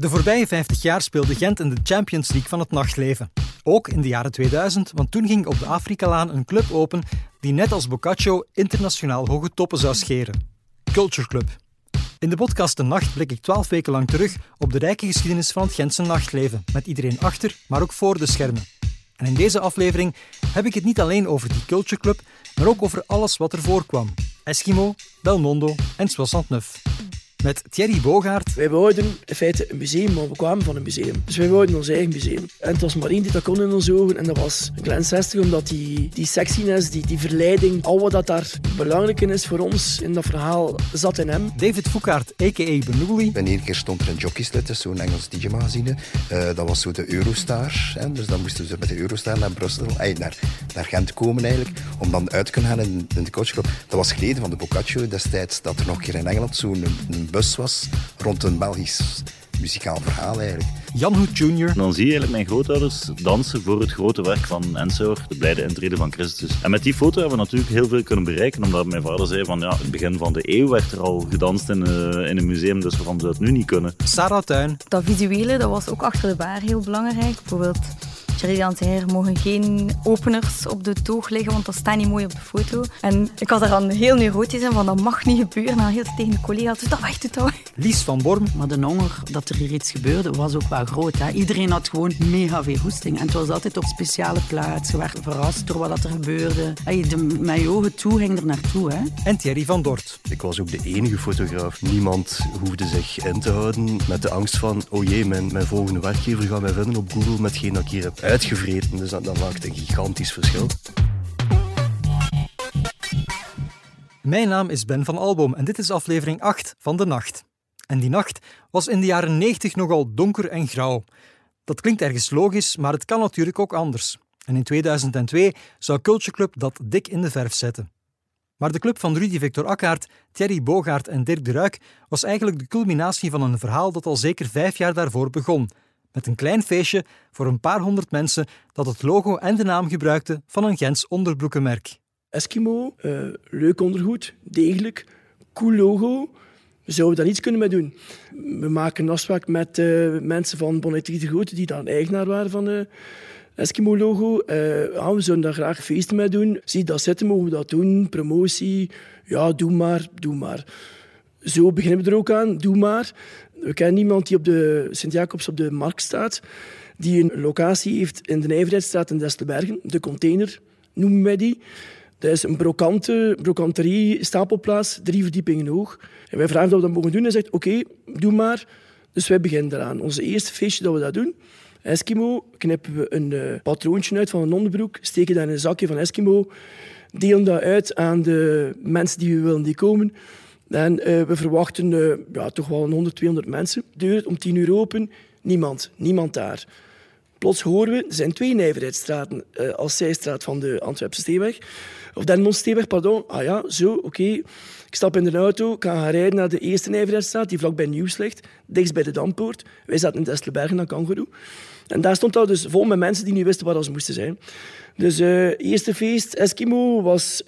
De voorbije 50 jaar speelde Gent in de Champions League van het nachtleven. Ook in de jaren 2000, want toen ging op de Afrikalaan een club open die net als Boccaccio internationaal hoge toppen zou scheren. Culture Club. In de podcast De Nacht blik ik 12 weken lang terug op de rijke geschiedenis van het Gentse nachtleven, met iedereen achter, maar ook voor de schermen. En in deze aflevering heb ik het niet alleen over die Culture Club, maar ook over alles wat er voorkwam. Eskimo, Belmondo en 69 met Thierry Bogaert. Wij wouden in feite een museum, maar we kwamen van een museum. Dus wij wouden ons eigen museum. En het was maar één die dat kon in onze ogen en dat was Glen 60, omdat die, die sexiness, die, die verleiding, al wat dat daar belangrijk in is voor ons in dat verhaal, zat in hem. David Foucaert, a.k.a. Benouli. En één keer stond er een jockeyslet, zo'n Engels DJ-magazine. Uh, dat was zo de Eurostar. Hè? Dus dan moesten ze met de Eurostar naar Brussel, ay, naar, naar Gent komen eigenlijk, om dan uit te kunnen gaan in, in de coachclub. Dat was geleden van de Boccaccio destijds, dat er nog een keer in Engeland zo'n bus was rond een Belgisch muzikaal verhaal eigenlijk. Jan Hoed Jr. Dan zie je eigenlijk mijn grootouders dansen voor het grote werk van Ensor, de blijde intrede van Christus. En met die foto hebben we natuurlijk heel veel kunnen bereiken, omdat mijn vader zei van ja, het begin van de eeuw werd er al gedanst in, uh, in een museum, dus waarom zou het nu niet kunnen? Sarah Tuin. Dat visuele, dat was ook achter de baar heel belangrijk. Bijvoorbeeld Er mogen geen openers op de toog liggen, want dat staat niet mooi op de foto. En ik was daar dan heel neurotisch in, van dat mag niet gebeuren. En dan heel tegen de collega's, dus dat weg, doe dat Lies van Borm. Maar de honger dat er hier iets gebeurde, was ook wel groot. Hè? Iedereen had gewoon mega veel hoesting. En het was altijd op speciale plaatsen. Je werd verrast door wat er gebeurde. Hey, de, mijn ogen toe ging er naartoe. Hè? En Thierry van Dort. Ik was ook de enige fotograaf. Niemand hoefde zich in te houden met de angst van, oh jee, mijn, mijn volgende werkgever gaat mij vinden op Google met geen dat ik hier heb uitgevreten. Dus dat, dat maakt een gigantisch verschil. Mijn naam is Ben van Alboom en dit is aflevering 8 van De Nacht. En die nacht was in de jaren 90 nogal donker en grauw. Dat klinkt ergens logisch, maar het kan natuurlijk ook anders. En in 2002 zou Culture Club dat dik in de verf zetten. Maar de club van Rudy Victor Akkaert, Thierry Bogaert en Dirk de Ruik was eigenlijk de culminatie van een verhaal dat al zeker vijf jaar daarvoor begon – met een klein feestje voor een paar honderd mensen dat het logo en de naam gebruikte van een Gens onderbroekenmerk. Eskimo, uh, leuk ondergoed, degelijk, cool logo. We zouden daar iets kunnen mee doen. We maken een afspraak met uh, mensen van Bonneterie de Grote, die dan eigenaar waren van de Eskimo-logo. Uh, ja, we zouden daar graag feesten mee doen. Zie dat zitten, mogen we dat doen. Promotie, ja, doe maar, doe maar. Zo beginnen we er ook aan, doe maar. We kennen iemand die op de Sint-Jacobs op de markt staat, die een locatie heeft in de Nijverheidsstraat in Destelbergen. De container noemen wij die. Dat is een brokante, brokanterie, stapelplaats, drie verdiepingen hoog. En wij vragen dat we dat mogen doen. Hij zegt, oké, doe maar. Dus wij beginnen eraan. Onze eerste feestje dat we dat doen, Eskimo, knippen we een uh, patroontje uit van een onderbroek, steken dat in een zakje van Eskimo, delen dat uit aan de mensen die we willen die komen. En uh, we verwachten uh, ja, toch wel 100, 200 mensen. De deur om 10 uur open, niemand, niemand daar. Plots horen we, er zijn twee nijverheidsstraten uh, als zijstraat van de Antwerpse Steeweg. Of Denmond pardon. Ah ja, zo, oké. Ik stap in de auto, ga gaan rijden naar de eerste Nijverheidsstraat, die vlakbij Nieuws ligt, dichtst bij de Dampoort. Wij zaten in Destelbergen aan Kangaroo. En daar stond dat dus vol met mensen die niet wisten waar ze moesten zijn. Dus uh, eerste feest, Eskimo, was...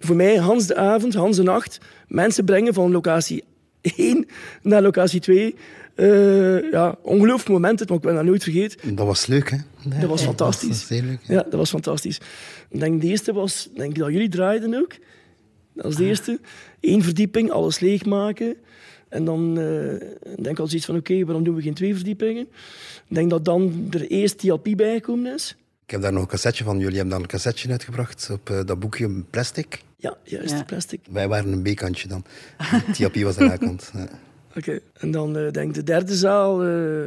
voor mij Hans de avond, Hans de nacht, mensen brengen van locatie 1 naar locatie 2. Uh, eh, ja, ongelooflijk moment, maar ik ben dat nooit vergeten. Dat was leuk, hè? dat was fantastisch. Dat was leuk, ja, dat was fantastisch. Ik denk de eerste was, denk dat jullie draaiden ook. Als de eerste. Eén verdieping, alles leegmaken. En dan uh, denk ik al zoiets van, oké, waarom doen we geen twee verdiepingen? Ik denk dat dan er eerst TLP bijgekomen is. Ik heb daar nog een cassetje van. Jullie hebben daar een cassetje uitgebracht op uh, dat boekje Plastic. Ja, juist, ja. plastic. Wij waren een B-kantje dan. TLP was de A-kant. Ja. Oké, okay. en dan uh, denk de derde zaal uh,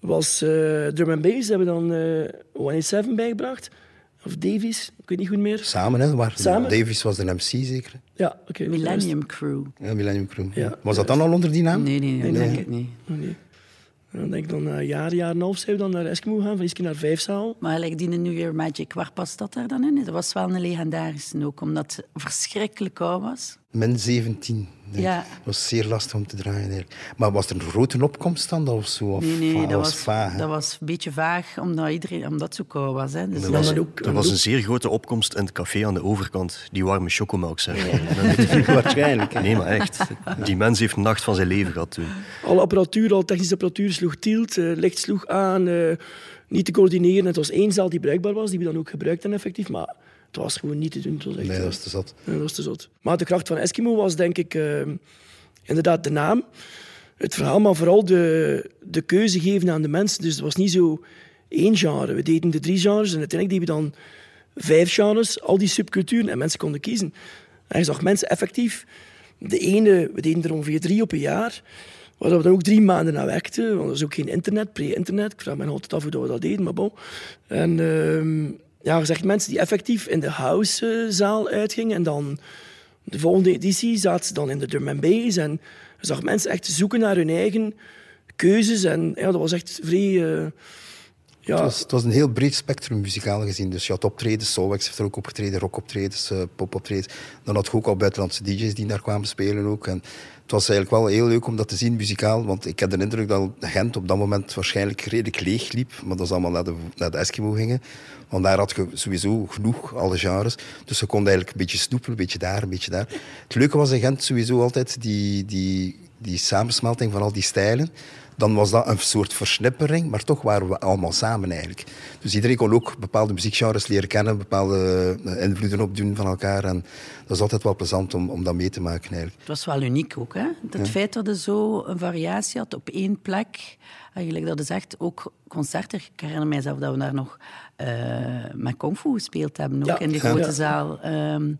was uh, Drum and Bass. Hebben dan uh, 187 bijgebracht. Of Davies, ik weet niet goed meer. Samen, hè? Waar, Samen? Davies was de MC zeker? Ja, oké. Okay, Millennium Crew. Ja, Millennium Crew. Ja. Was dat dan al onder die naam? Nee, nee, nee, nee. denk ik niet. Nee. En dan denk ik dan een jaar, jaar en een half zijn we dan naar Eskimo gaan, van Iske naar Vijfzaal. Maar like die New Year Magic, waar past dat daar dan in? Dat was wel een legendarische ook, omdat het verschrikkelijk koud was. Min 17 Nee, Ja. Het was zeer lastig om te draaien. Eigenlijk. Maar was er een grote opkomst dan? Of zo? Of, Nee, nee, dat was, vaag. dat was een beetje vaag, omdat, iedereen, omdat het zo koud was. Hè. Dus Er Ja, was, ook- er was een zeer grote opkomst in het café aan de overkant. Die warme chocomelk, zeg maar. Waarschijnlijk. hè. Nee, maar echt. Die mens heeft een nacht van zijn leven gehad toen. Alle apparatuur, al technische apparatuur sloeg tilt, eh, licht sloeg aan, eh, niet te coördineren. Het was één zaal die bruikbaar was, die we dan ook gebruikten effectief, maar het was gewoon niet te doen. Het was echt, Nee, eh, dat is te zat. Ja, dat was te zot. Maar de kracht van Eskimo was denk ik eh, inderdaad de naam, het verhaal, maar vooral de, de keuze geven aan de mensen. Dus het was niet zo één genre. We deden de drie genres en uiteindelijk deden we dan vijf genres, al die subculturen, en mensen konden kiezen. En je zag mensen effectief, de ene, we deden er ongeveer drie op een jaar, waar we dan ook drie maanden aan werkten, want er was ook geen internet, pre-internet. Ik vraag me altijd af hoe we dat deden, maar bon. En ehm, ja, je zegt mensen die effectief in de housezaal uitgingen en dan de volgende editie zaten ze dan in de drum and en je zag mensen echt zoeken naar hun eigen keuzes en ja, dat was echt vrij... eh, Het, was, een heel breed spectrum muzikaal gezien. Dus je had optredens, Soulwax heeft er ook opgetreden, rockoptredens, uh, popoptredens. Dan had je ook al buitenlandse DJ's die daar kwamen spelen ook. En het was eigenlijk wel heel leuk om dat te zien muzikaal, want ik had de indruk dat Gent op dat moment waarschijnlijk redelijk leeg liep, maar dat is allemaal naar de, naar de Eskimo gingen. Want daar had je sowieso genoeg, alle genres. Dus je kon eigenlijk een beetje snoepen, een beetje daar, een beetje daar. Het leuke was in Gent sowieso altijd die, die, die samensmelting van al die stijlen dan was dat een soort versnippering, maar toch waren we allemaal samen eigenlijk. Dus iedereen kon ook bepaalde muziekgenres leren kennen, bepaalde invloeden opdoen van elkaar. En dat is altijd wel plezant om, om dat mee te maken eigenlijk. Het was wel uniek ook, hè? Het Ja. feit dat je zo een variatie had op één plek. Eigenlijk dat is echt ook concerten. Ik herinner mijzelf dat we daar nog eh, met Kung Fu gespeeld hebben, ook Ja. in de grote Ja. zaal. Ehm,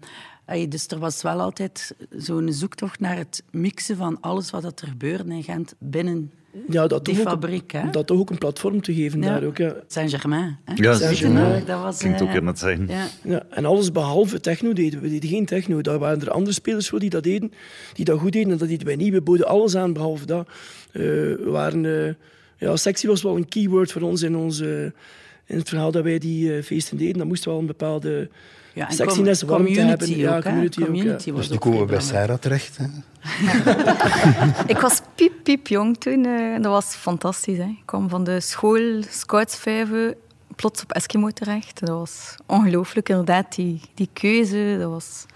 dus er was wel altijd zo'n zoektocht naar het mixen van alles wat er gebeurde in Gent binnen ja, dat die toch ook, fabriek. Hè? dat toch ook een platform te geven Ja. daar ook. Ja. Saint-Germain. hè? Ja, Saint-Germain. Dat was, Klinkt ook eh, heel net zijn. Ja. Ja, en alles behalve techno deden we. We deden geen techno. Daar waren er andere spelers voor die dat deden, die dat goed deden. En dat deden wij niet. We boden alles aan behalve dat. Eh, we waren, eh, ja, sexy was wel een keyword voor ons in, onze, in het verhaal dat wij die eh, feesten deden. Dat moest wel een bepaalde Ja, en sexiness, warmte community hebben. Ja, ook, community ook, ja. Dus ook komen we bij. Sarah terecht. Hè. Ik was piep, piep jong toen. eh, en dat was fantastisch. Hè. Ik kwam van de school, scoutsvijven, plots op Eskimo terecht. Dat was ongelooflijk, inderdaad. Die, die keuze, dat was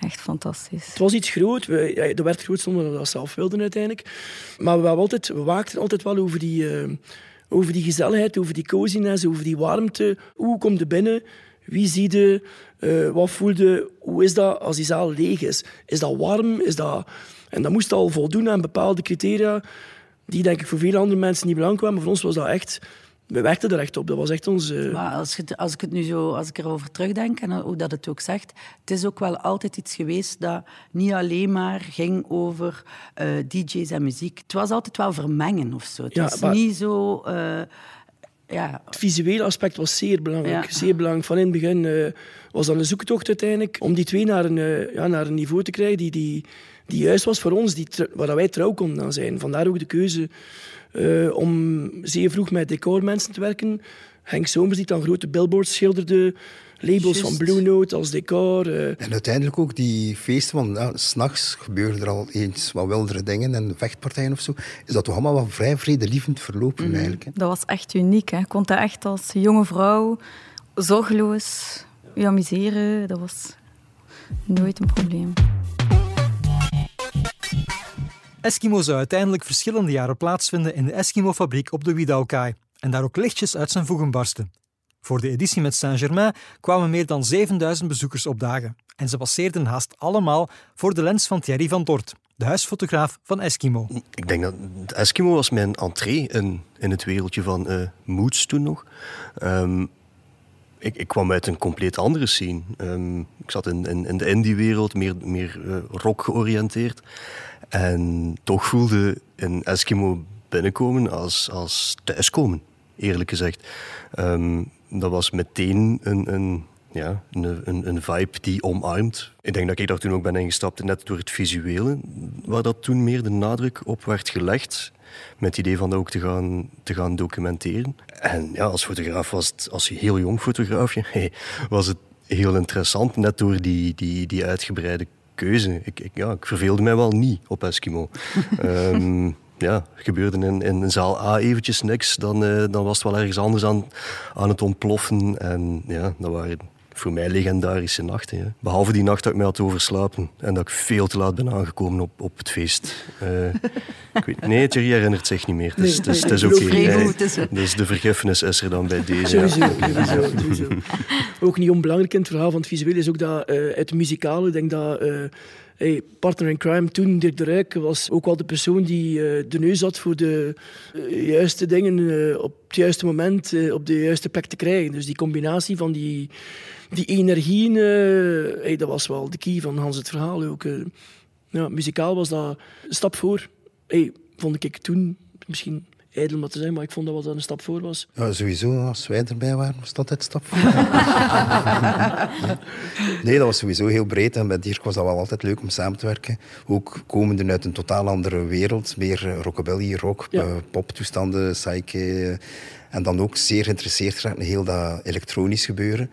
echt fantastisch. Het was iets groot. We, ja, dat werd groot zonder dat we dat zelf wilden uiteindelijk. Maar we, altijd, we waakten altijd wel over die, eh, over die gezelligheid, over die coziness, over die warmte. Hoe kom je binnen? Wie zie je? Eh, wat voel je? Hoe is dat als die zaal leeg is? Is dat warm? Is dat... En dat moest al voldoen aan bepaalde criteria die denk ik voor veel andere mensen niet belangrijk waren. Maar voor ons was dat echt... We werkten er echt op. Dat was echt ons... eh, Maar als, je, als ik het nu zo, als ik erover terugdenk en hoe dat het ook zegt, het is ook wel altijd iets geweest dat niet alleen maar ging over eh, DJ's en muziek. Het was altijd wel vermengen of zo. Het Ja, was maar- niet zo. eh, ja, Het visuele aspect was zeer belangrijk. Ja. Zeer belangrijk. Van in het begin was dat een zoektocht uiteindelijk om die twee naar een, ja, naar een niveau te krijgen die, die, die juist was voor ons, die, waar dat wij trouw konden aan zijn. Vandaar ook de keuze eh, om zeer vroeg met decormensen te werken. Henk Somers die dan grote billboards schilderde, labels van Blue Note als decor. eh, En uiteindelijk ook die feesten, want ja, s'nachts gebeuren er al eens wat wildere dingen en vechtpartijen of zo. Is dat toch allemaal wel vrij vredelievend verlopen Mhm. eigenlijk. Hè? Dat was echt uniek. Hè. Je kon dat echt als jonge vrouw zorgeloos je amuseren. Dat was nooit een probleem. Eskimo zou uiteindelijk verschillende jaren plaatsvinden in de Eskimo-fabriek op de Wiedaukai en daar ook lichtjes uit zijn voegen barsten. Voor de editie met Saint-Germain kwamen meer dan 7000 bezoekers opdagen en ze passeerden haast allemaal voor de lens van Thierry van Dort, de huisfotograaf van Eskimo. Ik denk dat Eskimo was mijn entree in, in het wereldje van eh moods toen nog. Ehm, ik, ik kwam uit een compleet andere scene. Ehm, ik zat in, in, in de indie-wereld, meer, meer eh, rock georiënteerd. En toch voelde een Eskimo binnenkomen als, als thuiskomen, eerlijk gezegd. Ehm, dat was meteen een, een, ja, een, een, een vibe die omarmt. Ik denk dat ik daar toen ook ben ingestapt, net door het visuele, waar dat toen meer de nadruk op werd gelegd. Met het idee van dat ook te gaan, te gaan documenteren. En ja, als fotograaf was het, als heel jong fotograafje, was het heel interessant, net door die, die, die uitgebreide keuze. Ik, ik, ja, ik verveelde mij wel niet op Eskimo. Ehm, ja, gebeurde in, in zaal A eventjes niks, dan, uh, dan was het wel ergens anders aan, aan het ontploffen. En ja, dat waren voor mij legendarische nachten. Hè. Behalve die nacht dat ik mij had overslapen en dat ik veel te laat ben aangekomen op, op het feest. Uh, ik weet, nee, Thierry herinnert zich niet meer. Het is, het is, oké. Okay. Dus de vergiffenis is er dan bij deze. Sowieso, sowieso, sowieso. Ook niet onbelangrijk in het verhaal van het visueel is ook dat uh, het muzikale, ik denk dat... Uh, Hey, partner in crime toen, Dirk de Ruyck, was ook wel de persoon die uh, de neus had voor de uh, juiste dingen uh, op het juiste moment op de juiste plek te krijgen. Dus die combinatie van die, die energieën, hey, dat was wel de key van Hans het verhaal ook. ja, muzikaal was dat een stap voor. Hey, vond ik toen misschien ijdel om te zeggen, maar ik vond dat wat een stap voor was. Ja, sowieso, als wij erbij waren, was dat het stap voor. nee, dat was sowieso heel breed. En met Dirk was dat wel altijd leuk om samen te werken. Ook komende uit een totaal andere wereld. Meer rockabilly, rock, ja. poptoestanden, psyche. En dan ook zeer geïnteresseerd geraakt in heel dat elektronisch gebeuren.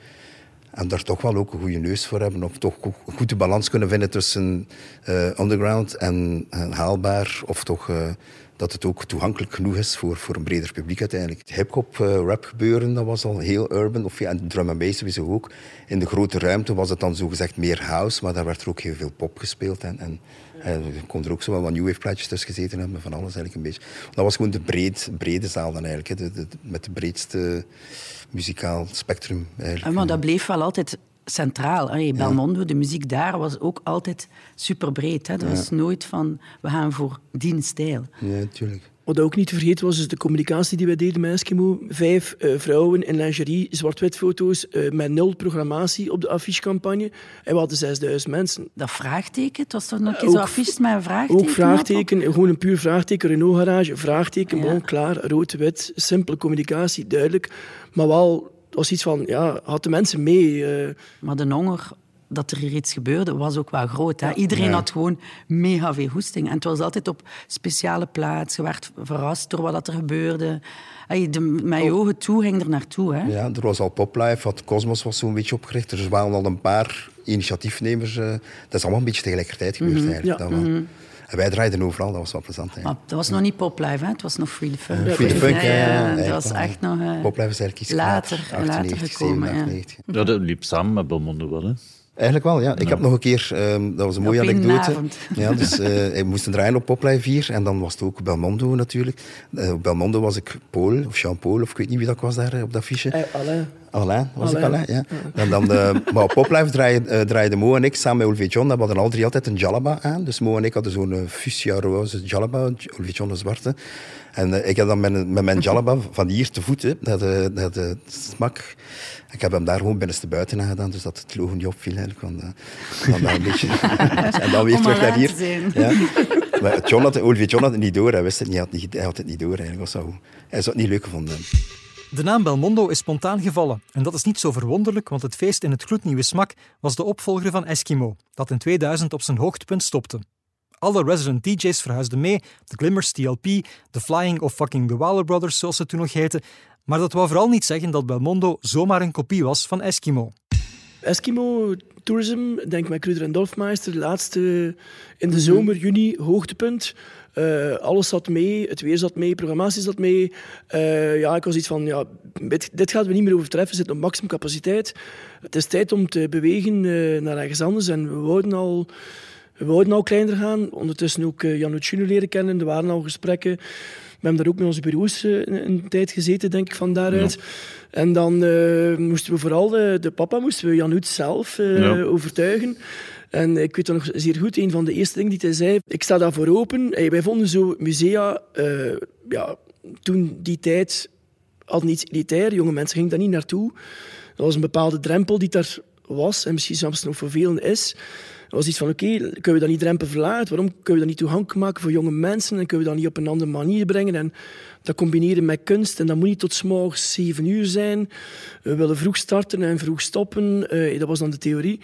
En daar toch wel ook een goede neus voor hebben. Of toch een goede balans kunnen vinden tussen uh, underground en, haalbaar. Of toch... Uh, dat het ook toegankelijk genoeg is voor, voor een breder publiek uiteindelijk. Het hip-hop uh, rap gebeuren, dat was al heel urban. Of ja, en drum and bass sowieso ook. In de grote ruimte was het dan zogezegd meer house, maar daar werd er ook heel veel pop gespeeld. En, en, en er kon er ook zo wel wat new wave plaatjes tussen gezeten hebben, van alles eigenlijk een beetje. Dat was gewoon de breed, brede zaal dan eigenlijk, de, de, met de breedste muzikaal spectrum. Eigenlijk. Maar dat bleef wel altijd centraal. Hey, Belmondo, de muziek daar was ook altijd superbreed. Hè. Dat was nooit van, we gaan voor die stijl. Ja, natuurlijk. Wat ook niet te vergeten was, is de communicatie die wij deden met Eskimo. Vijf uh, vrouwen in lingerie, zwart-wit foto's, uh, met nul programmatie op de affichecampagne. En we hadden 6000 mensen. Dat vraagteken, het was toch nog eens uh, affiche met een vraagteken? Ook vraagteken, op? gewoon een puur vraagteken. Renault Garage, vraagteken, ja. bon, klaar, rood-wit, simpele communicatie, duidelijk. Maar wel was iets van, ja, had de mensen mee. Uh... Maar de honger dat er hier iets gebeurde, was ook wel groot. Hè? Ja. Iedereen ja. had gewoon mega veel hoesting. En het was altijd op speciale plaatsen. Je werd verrast door wat er gebeurde. Hey, de, met je ogen toe ging er naartoe. Hè? Ja, er was al Poplife, wat Cosmos was zo'n beetje opgericht. Er waren al een paar initiatiefnemers. Uh, dat is allemaal een beetje tegelijkertijd gebeurd mm -hmm. eigenlijk. Ja. Dat mm -hmm. En wij draaiden overal, dat was wel plezant. Maar dat was nog niet Poplife, hè? het was nog Free the Funk. Uh, Free the Funk, ja. ja, ja dat was echt nog... Uh, Poplife is eigenlijk iets later, 98, later gekomen. 97, ja. ja, dat liep samen met Belmondo wel, hè? Eigenlijk wel, ja. Ik heb nog een keer, um, dat was een mooie anekdote. Ja, dus uh, ik moest draaien op Poplife 4 en dan was het ook Belmondo natuurlijk. Uh, op Belmondo was ik Paul, of Jean-Paul, of ik weet niet wie dat was daar op dat fiche. Hey, Alain. Alain, was Alain. ik Alain, ja. En dan, maar op Poplife draaiden, draaide Mo en ik samen met Olivier John, dat hadden al drie altijd een jalaba aan. Dus Mo en ik hadden zo'n fuchsia roze jalaba, Olivier John een zwarte. En uh, ik heb dan met, met mijn jalaba van hier te voet, hè, dat, uh, dat uh, smak. Ik heb hem daar gewoon binnenste buiten gedaan, dus dat het logo niet opviel eigenlijk. Van, van dat een beetje. en dan weer terug naar hier. Ja. Maar John had, Olivier John had het niet door, hij wist het niet, hij had, niet, hij had het niet door eigenlijk. Was zo, hij zou het niet leuk gevonden de naam Belmondo is spontaan gevallen. En dat is niet zo verwonderlijk, want het feest in het gloednieuwe smak was de opvolger van Eskimo, dat in 2000 op zijn hoogtepunt stopte. Alle resident DJ's verhuisden mee, de Glimmers, TLP, de Flying of fucking the Waller Brothers, zoals ze toen nog heten. Maar dat wou vooral niet zeggen dat Belmondo zomaar een kopie was van Eskimo. Eskimo Tourism, denk met Kruder en Dorfmeister, laatste in de zomer, juni, hoogtepunt. Uh, alles zat mee, het weer zat mee, programmatie zat mee. Uh, ja, ik was iets van, ja, dit, dit gaan we niet meer overtreffen, we zitten op maximum capaciteit. Het is tijd om te bewegen uh, naar ergens anders en we wouden al... We wouden al kleiner gaan. Ondertussen ook uh, Jan Uccino leren kennen. Er waren al gesprekken. We hebben daar ook met onze bureaus uh, een, tijd gezeten, denk ik, van daaruit. Ja. En dan uh, moesten we vooral de, de papa, moesten we Jan Hoed zelf ja. overtuigen. En ik weet dat nog zeer goed, een van de eerste dingen die hij zei, ik sta daarvoor open. Hey, wij vonden zo musea, ja, toen die tijd, al niet elitair. Jonge mensen gingen daar niet naartoe. Dat was een bepaalde drempel die daar was en misschien zelfs nog voor velen is. Was iets van, oké, kunnen we dat niet drempel verlaten? Waarom kunnen we dat niet toegankelijk maken voor jonge mensen? En kunnen we dat niet op een andere manier brengen? En dat combineren met kunst. En dat moet niet tot s'morgens zeven uur zijn. We willen vroeg starten en vroeg stoppen. Uh, dat was dan de theorie.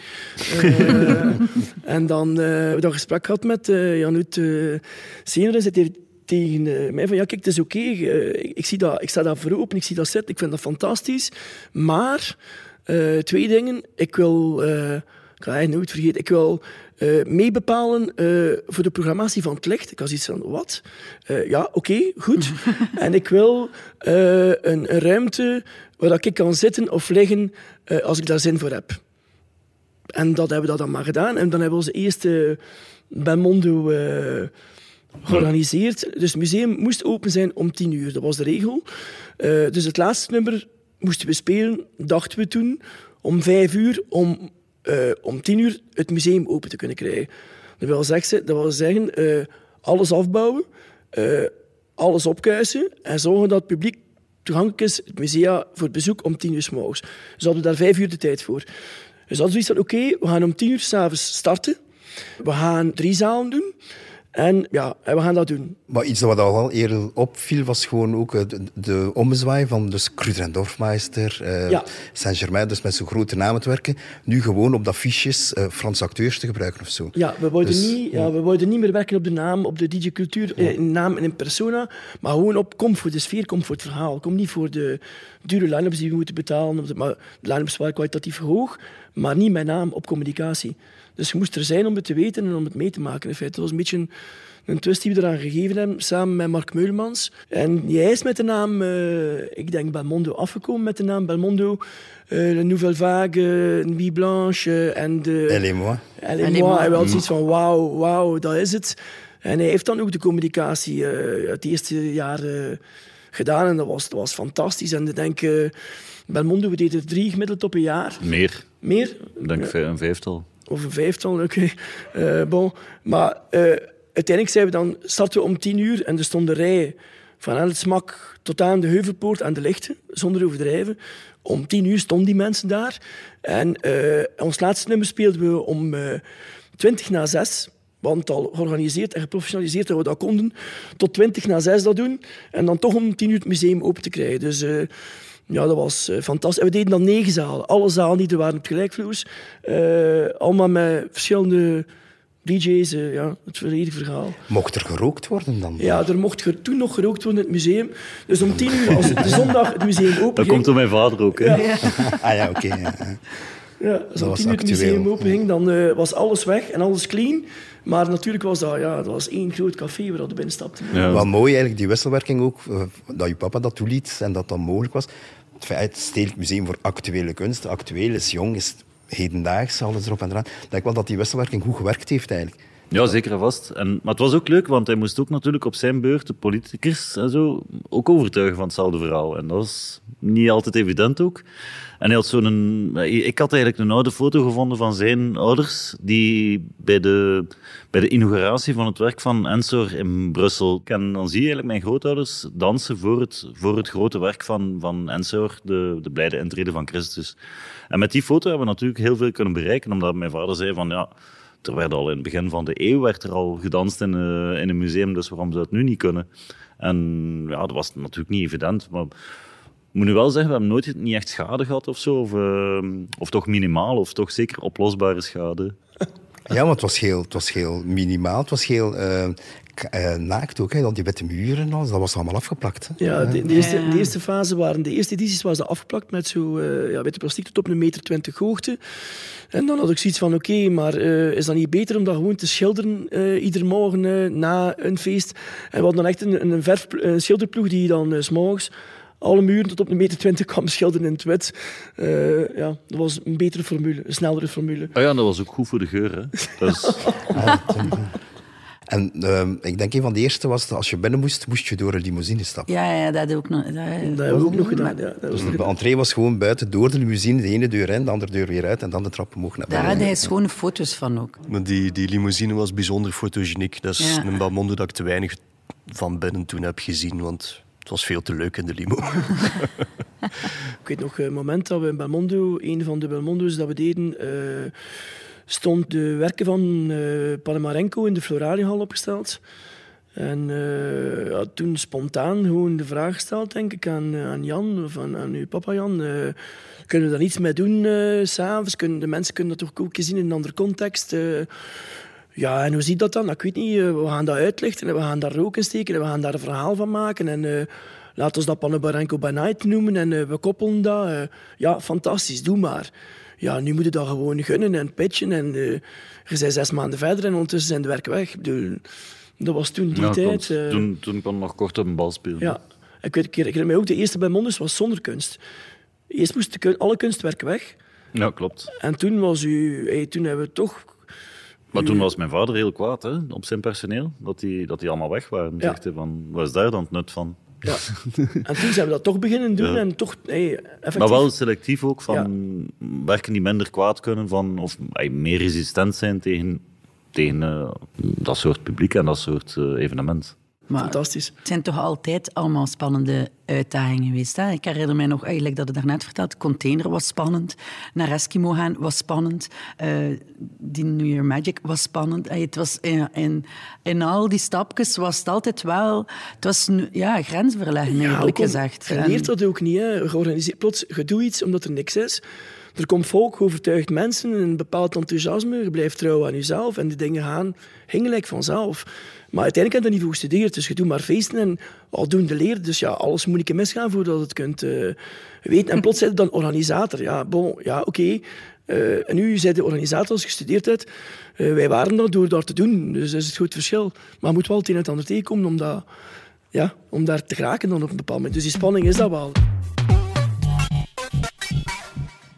uh, en dan uh, hebben we dat gesprek gehad met Janut uh, Senior. En zei tegen mij van, ja kijk, het is oké. Ik, zie dat, ik sta daar voor open, ik zie dat zitten. Ik vind dat fantastisch. Maar, twee dingen. Ik wil ga je nooit vergeten. Ik wil uh, meebepalen uh, voor de programmatie van het licht. Ik had iets van, wat? Uh, ja, oké, okay, goed. en ik wil een, een, ruimte waar ik kan zitten of liggen als ik daar zin voor heb. En dat hebben we dan maar gedaan. En dan hebben we onze eerste Belmondo georganiseerd. Dus het museum moest open zijn om tien uur. Dat was de regel. dus het laatste nummer moesten we spelen, dachten we toen, om vijf uur, om, uh, om tien uur het museum open te kunnen krijgen. Dat wil zeggen, dat wil zeggen alles afbouwen, uh, alles opkuisen en zorgen dat het publiek toegankelijk is, het museum voor het bezoek om tien uur s morgens. Dus hadden we daar vijf uur de tijd voor. Dus hadden we zoiets van, oké, we gaan om tien uur s'avonds starten. We gaan drie zalen doen. En ja, we gaan dat doen. Maar iets wat al eerder opviel, was gewoon ook de, de ommezwaai van dus Kruder en Dorfmeister, uh, Saint-Germain, dus met zo'n grote namen te werken. Nu gewoon op dat fiches uh, Franse acteurs te gebruiken of zo. Ja, we worden, dus, niet, ja. we worden niet meer werken op de naam, op de DJ-cultuur, ja. in naam en in persona, maar gewoon op comfort, de sfeer komt voor het verhaal. Kom niet voor de dure line-ups die we moeten betalen. Maar de line-ups waren kwalitatief hoog, maar niet mijn naam op communicatie. Dus je moest er zijn om het te weten en om het mee te maken. In feite. Dat was een beetje een, een twist die we eraan gegeven hebben, samen met Mark Meulmans. En jij is met de naam, uh, ik denk Belmondo, afgekomen met de naam Belmondo. Uh, Nouvelle Vague, Nuit Blanche en de... Elle et moi. Elle et moi. En wel zoiets van, wauw, wauw, dat is het. En hij heeft dan ook de communicatie uh, het eerste jaar gedaan. En dat was, dat was fantastisch. En ik denk... Belmondo, we deden drie gemiddeld op een jaar. Meer. Meer? Ik denk een vijftal. Of een vijftal, oké. Okay. Uh, bon. Maar uh, uiteindelijk zijn we dan, starten we om tien uur en er stonden rijen van aan het smak tot aan de Heuvelpoort aan de lichten, zonder overdrijven. Om tien uur stonden die mensen daar. En uh, ons laatste nummer speelden we om twintig na zes. Want al georganiseerd en geprofessionaliseerd dat we dat konden. Tot twintig na zes dat doen. En dan toch om tien uur het museum open te krijgen. Dus ja, dat was uh, fantastisch. En we deden dan negen zalen. Alle zalen die er waren op gelijkvloers. Uh, allemaal met verschillende DJ's. Uh, ja, het volledige verhaal. Mocht er gerookt worden dan? Ja, er mocht er toen nog gerookt worden in het museum. Dus om tien uur, als de zondag het museum open Dat komt door mijn vader ook, hè? Ja. ah ja, oké. Okay, ja. ja. als om tien uur het museum open ging, dan was alles weg en alles clean. Maar natuurlijk was dat, ja, dat was één groot café waar we binnen stapten. Ja. Wel mooi eigenlijk, die wisselwerking ook, dat je papa dat toeliet en dat dat mogelijk was het feit, Stedelijk Museum voor Actuele Kunst, actueel is jong, is hedendaags, alles erop en eraan. Ik denk wel dat die wisselwerking goed gewerkt heeft eigenlijk. Ja, zeker en vast. En, maar het was ook leuk, want hij moest ook natuurlijk op zijn beurt de politicus en zo ook overtuigen van hetzelfde verhaal. En dat is niet altijd evident ook. En hij had zo'n... Ik had eigenlijk een oude foto gevonden van zijn ouders, die bij de, bij de inauguratie van het werk van Ensor in Brussel... En dan zie je eigenlijk mijn grootouders dansen voor het, voor het grote werk van, van Ensor, de, de blijde intrede van Christus. En met die foto hebben we natuurlijk heel veel kunnen bereiken, omdat mijn vader zei van... ja er werd al in het begin van de eeuw werd er al gedanst in, uh, in een museum, dus waarom zou het nu niet kunnen? En ja, dat was natuurlijk niet evident. Maar ik moet nu wel zeggen, we hebben nooit niet echt schade gehad of zo. Of, uh, of toch minimaal, of toch zeker oplosbare schade. Ja, maar het was heel, het was heel minimaal. Het was heel uh, uh, naakt ook. Hè. Dan die witte muren, dat was allemaal afgeplakt. Hè. Ja, de, de, eerste, de, eerste, fase waren... De eerste edities was dat afgeplakt met zo uh, ja, witte plastic tot op een meter twintig hoogte. En dan had ik zoiets van, oké, maar is dat niet beter om dat gewoon te schilderen ieder morgen na een feest? En we hadden dan echt een, een, verf, een schilderploeg die dan s s'morgens alle muren tot op een meter twintig kwam schilderen in het wit. Uh, ja, dat was een betere formule, een snellere formule. Oh ja, dat was ook goed voor de geur, hè? Dat En uh, ik denk een van de eerste was dat als je binnen moest, moest je door een limousine stappen. Ja, ja dat heb ik nog, dat, dat hebben we ook nog gedaan. Ja, dus de entree was gewoon buiten door de limousine, de ene deur in, de andere deur weer uit en dan de trap omhoog naar binnen. Daar had hij schone foto's van ook. Maar die, die limousine was bijzonder fotogeniek. Dat is ja. een Balmondo dat ik te weinig van binnen toen heb gezien, want het was veel te leuk in de limo. ik weet nog, het moment dat we in Belmondo, een van de Belmondo's dat we deden, uh, stond de werken van uh, in de Floraliehal opgesteld. En uh, ja, toen spontaan gewoon de vraag gesteld, denk ik, aan, aan Jan of aan, uw papa Jan. kunnen we daar iets mee doen s s'avonds? De mensen kunnen dat toch ook zien in een andere context? Ja, en hoe ziet dat dan? Ik weet niet. Eh, we gaan dat uitlichten en we gaan daar rook in steken en we gaan daar een verhaal van maken. En uh, laten we dat Panabarenko by Night noemen en we koppelen dat. ja, fantastisch, doe maar. Ja, nu moet je dat gewoon gunnen en pitchen. En je bent zes maanden verder en ondertussen zijn de werk weg. Ik bedoel, dat was toen die tijd. toen, toen kon nog kort op een bal spelen. Ja, ik weet, ik herinner mij ook, de eerste bij Mondes was zonder kunst. Eerst moest alle kunstwerken weg. Ja, klopt. En toen was u... Hey, toen hebben we toch... Maar toen was mijn vader heel kwaad hè, op zijn personeel, dat die, dat die allemaal weg waren. Ja. Zegt hij van, wat is daar dan het nut van? Ja. en toen zijn we dat toch beginnen doen. En toch, hey, Maar wel selectief ook van werken die minder kwaad kunnen van, of hey, meer resistent zijn tegen, tegen uh, dat soort publiek en dat soort uh, evenement. Maar Fantastisch. Het zijn toch altijd allemaal spannende uitdagingen geweest. Hè? Ik herinner mij nog eigenlijk dat het daarnet verteld. Container was spannend. Naar Eskimo gaan was spannend. Uh, die New Year Magic was spannend. Uh, het was in, in, in, al die stapjes was het altijd wel... Het was ja, grensverleggend, ja, eerlijk gezegd. Je leert dat ook niet. Hè. Georganiseerd, plots, je doet iets omdat er niks is. Er komt volk, overtuigd mensen, een bepaald enthousiasme. Je blijft trouw aan jezelf en die dingen gaan, gelijk vanzelf. Maar uiteindelijk heb je dat niet voor gestudeerd, dus je doet maar feesten en aldoende leer. Dus ja, alles moet ik misgaan voordat het kunt uh, weten. En plots zit dan organisator. Ja, ja, oké. Uh, en nu zijn de organisator als je gestudeerd hebt. Uh, wij waren dat door dat te doen, dus dat is het goed verschil. Maar je moet wel het een en het ander tegenkomen om, dat, ja, om daar te geraken dan op een bepaald moment. Dus die spanning is dat wel.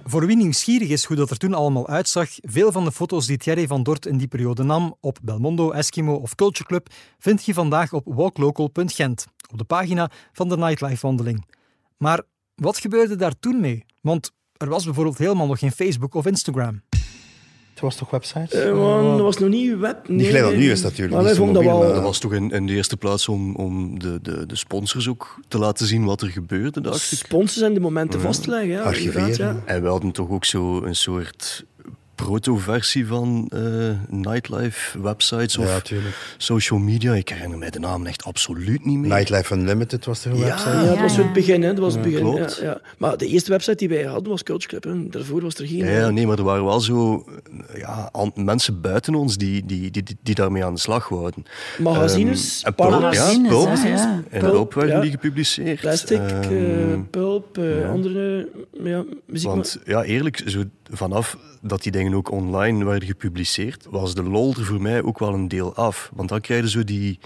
Voor wie nieuwsgierig is hoe dat er toen allemaal uitzag, veel van de foto's die Thierry van Dort in die periode nam op Belmondo, Eskimo of Culture Club vind je vandaag op walklocal.gent, op de pagina van de Nightlife-wandeling. Maar wat gebeurde daar toen mee? Want er was bijvoorbeeld helemaal nog geen Facebook of Instagram. Het was toch website? Uh, man, dat was nog niet web. Nee, niet gelijk dat nu is natuurlijk. Maar wij vonden dat wel... Dat was toch in, in, de eerste plaats om, om de, de, de sponsors ook te laten zien wat er gebeurde, dacht ik. Sponsors en de momenten vast te leggen. Ja, Archiveren. Ja. En we hadden toch ook zo een soort proto-versie van uh, nightlife websites of social media. Ik herinner mij de naam echt absoluut niet meer. Nightlife Unlimited was de website. Ja, dat was het begin. Hè. Dat was het begin. Ja, Maar de eerste website die wij hadden was Culture Club. Hè. Daarvoor was er geen... Ja, nee, maar er waren wel zo ja, mensen buiten ons die, die, die, die, daarmee aan de slag wouden. Magazines, um, Pulp, ja, Pulp. Ja, En Pulp werden die gepubliceerd. Plastic, um, Pulp, uh, andere ja, muziek. Want ja, eerlijk, zo vanaf dat die dingen ook online werden gepubliceerd, was de lol er voor mij ook wel een deel af. Want dan krijg je zo die,